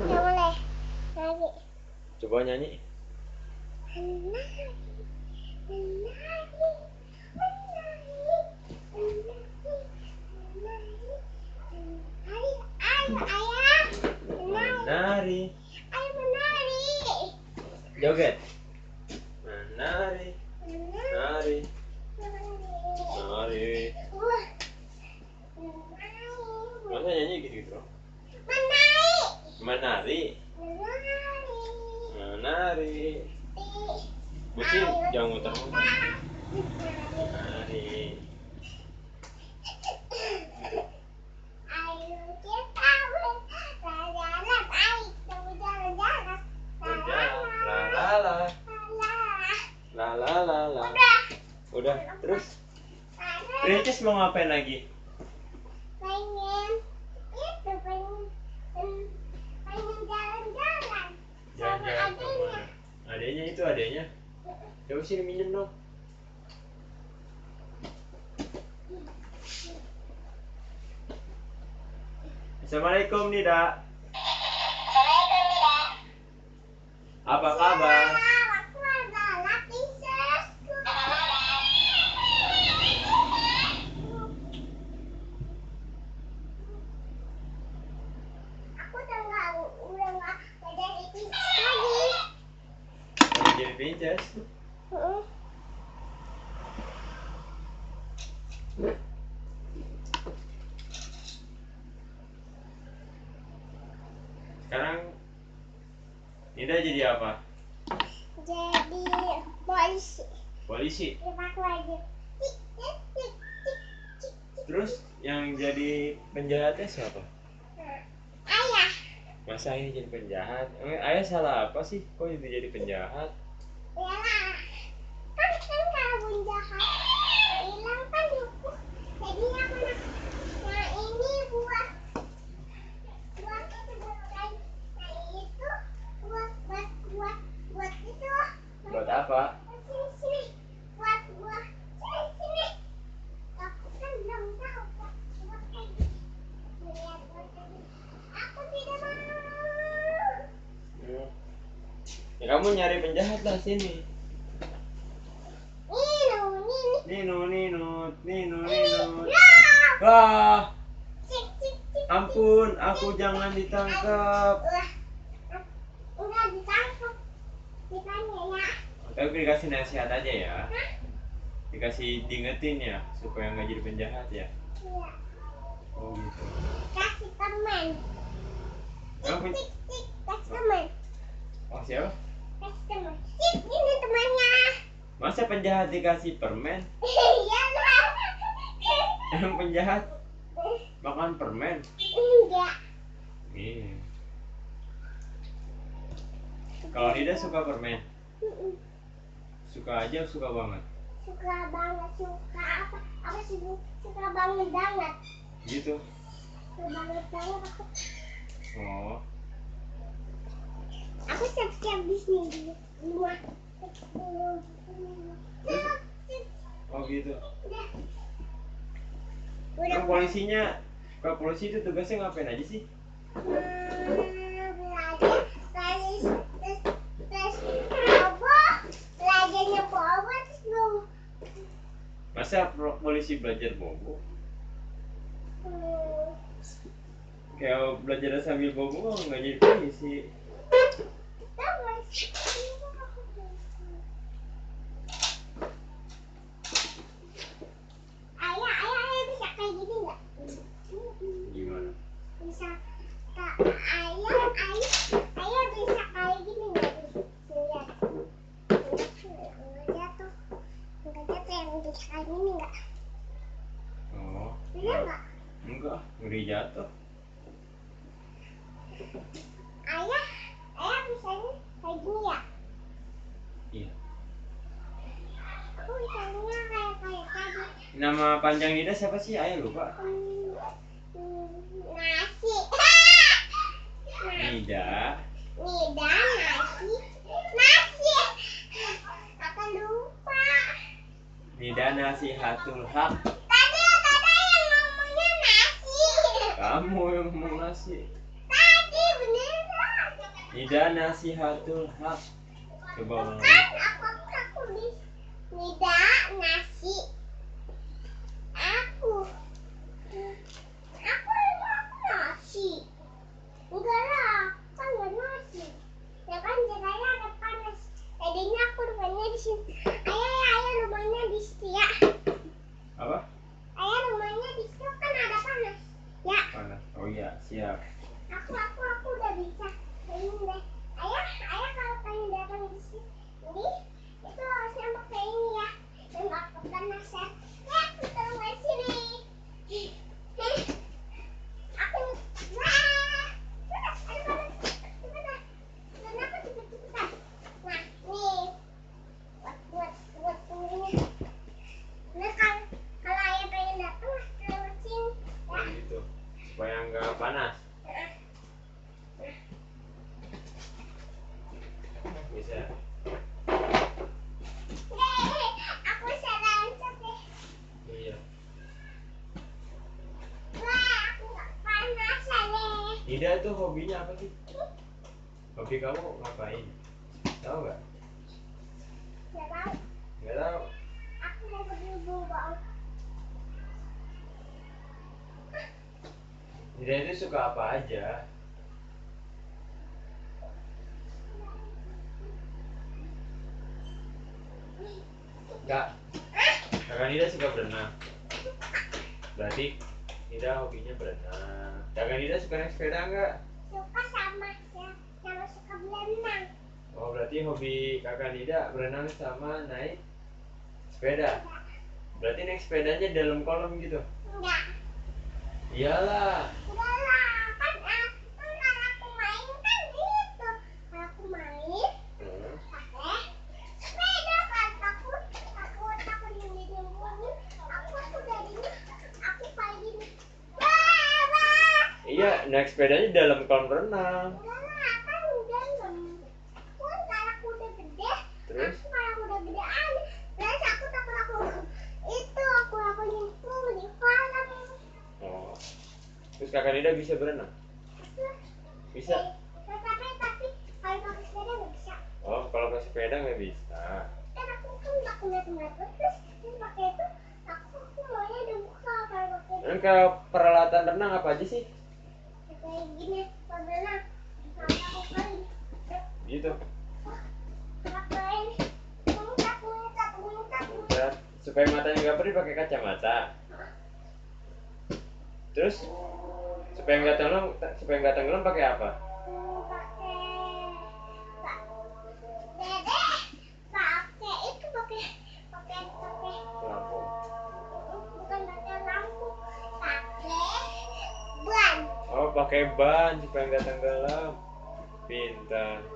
Boleh. Coba nyanyi. Menari, menari. Joget. Menari. Menari. Menari. Menari. Menari. Wah. Masa Menari. nyanyi gitu-gitu? Menari. Menari. Bucin, jangan muter-muter. Menari. La la. Udah. Udah, terus Ada Princes mau ngapain lagi? Adanya itu adanya. Coba sini minjem dong. Assalamualaikum Nida. Apa kabar? Aku adalah princessku. Aku udah nggak udah nggak jadi princess lagi. Heeh. Sekarang Nida jadi apa? Jadi polisi. Polisi. Terus yang jadi penjahatnya siapa? Ayah. Masa ayah jadi penjahat? Emang ayah salah apa sih? Kok jadi jadi penjahat? Iyalah. Kan kan kalau jahat hilang kan hukum. Jadi yang mana? Nah ini buat buat itu buat kain. Nah itu buat buat buat buat itu. Buat apa? Buat sini sini. Buat buat sini sini. Aku kan belum tahu buat buat kayak gini. Lihat buat kayak gini. Aku tidak mau. Hmm. Ya kamu nyari penjahat lah sini. Ini ini. Nino, Nino, Nino. Nino. Ya. Wah, ampun, aku jangan ditangkap. Udah ditangkap. Ditanya ya. Tapi dikasih nasihat aja ya. Dikasih diingetin ya, supaya nggak jadi penjahat ya. Iya. Oh gitu. Kasih teman. Kasih teman. Oh siapa? Ini temannya. Masa penjahat dikasih permen? Iya lah. Yang penjahat makan permen? Enggak. Iya. Kalau Nida suka permen, suka aja suka banget. Suka banget suka apa? Apa sih? Suka banget banget. Gitu. Suka banget banget aku. Oh. Aku siap-siap di sini rumah. Udah. Oh gitu. Udah. Polisinya, kalau polisi itu tugasnya ngapain aja sih? Hmm, belajar belajarnya terus Masa polisi belajar bobo? hmm, Kayak belajar sambil bobo nggak jadi polisi. Ayah ayah ayah bisa kayak gini nggak? Gimana? bisa kak ayah ayah ayah bisa kayak gini nggak? Lihat. Nggak jatuh nggak jatuh yang bisa kayak gini nggak? Oh. bisa nggak? Enggak, ngeri jatuh. ayah bisanya kayak gini ya Iya. aku bisanya kayak kayak tadi Nama panjang Nida siapa sih? Ayah lupa. Nasi Nida. Nida nasi nasi aku lupa Nida nasihatul hak. tadi tadi yang ngomongnya nasi Kamu yang ngomong nasi. tadi Ida nasihatul haq. Coba ulang lagi. Kan aku aku tidak nasi. Aku. Aku aku nasi. Enggak lah, kan nggak nasi. Ya kan jadinya ada panas. Tadinya aku rumahnya di sini. Ayah, ayah, ayah rumahnya di situ ya. Apa? Ayah rumahnya di situ kan ada panas. Ya, Panas. Oh iya, siap. aku aku aku udah bisa. Ayah, ayah kalau pengen datang di sini, ini itu harusnya pakai ini ya. Dan nggak. Ya, aku taruh di sini. Heh. Aku wah. Panas, ada panas. Cepetan. Dan aku cepet-cepetan. Nah, nih. Buat buat buat ininya. Nah, kalau kalau ayah pengen datang, lewat sini. Oh Ya. gitu. Supaya nggak panas. Bisa. Yeay, aku salah angkat deh. Iya. Wah, aku nggak panasan tuh hobinya apa sih? Hobi kamu ngapain? Tahu nggak? Nggak tahu. Nggak tahu. Aku mau pergi. Ida itu suka apa aja? Enggak. Kakak Ida suka berenang. Berarti Ida hobinya berenang. Kakak Ida suka naik sepeda enggak? Suka sama ya, sama suka berenang. Oh berarti hobi kakak Nida berenang sama naik sepeda. Berarti naik sepedanya dalam kolam gitu. Enggak. Iyalah. Enggak lah. Kan, ah, kan kalau aku main kan gitu. Kalau aku main Hmm. pakai sepeda kan takut takut takut nyembunyi aku aku darinya aku kayak gini wah wah Iya, naik sepedanya dalam kolam renang. enggak lah kan udah lem pun kalau aku udah gede Terus? aku kalau aku udah gedean terus aku takut aku aku nyemplung di kolam Oh. Terus kakak Nida bisa berenang? Bisa. tapi tapi kalau pakai sepeda nggak bisa Oh, kalau pakai sepeda nggak bisa. kan aku kan nggak punya teman terus terus pakai itu aku aku maunya udah buka kalau pakai. Dan kalau peralatan renang apa aja sih? Gitu. Dan supaya matanya nggak perih pakai kacamata. Terus supaya nggak tenggelam, supaya nggak tenggelam pakai apa? Pakai ban supaya nggak tenggelam. Pintar.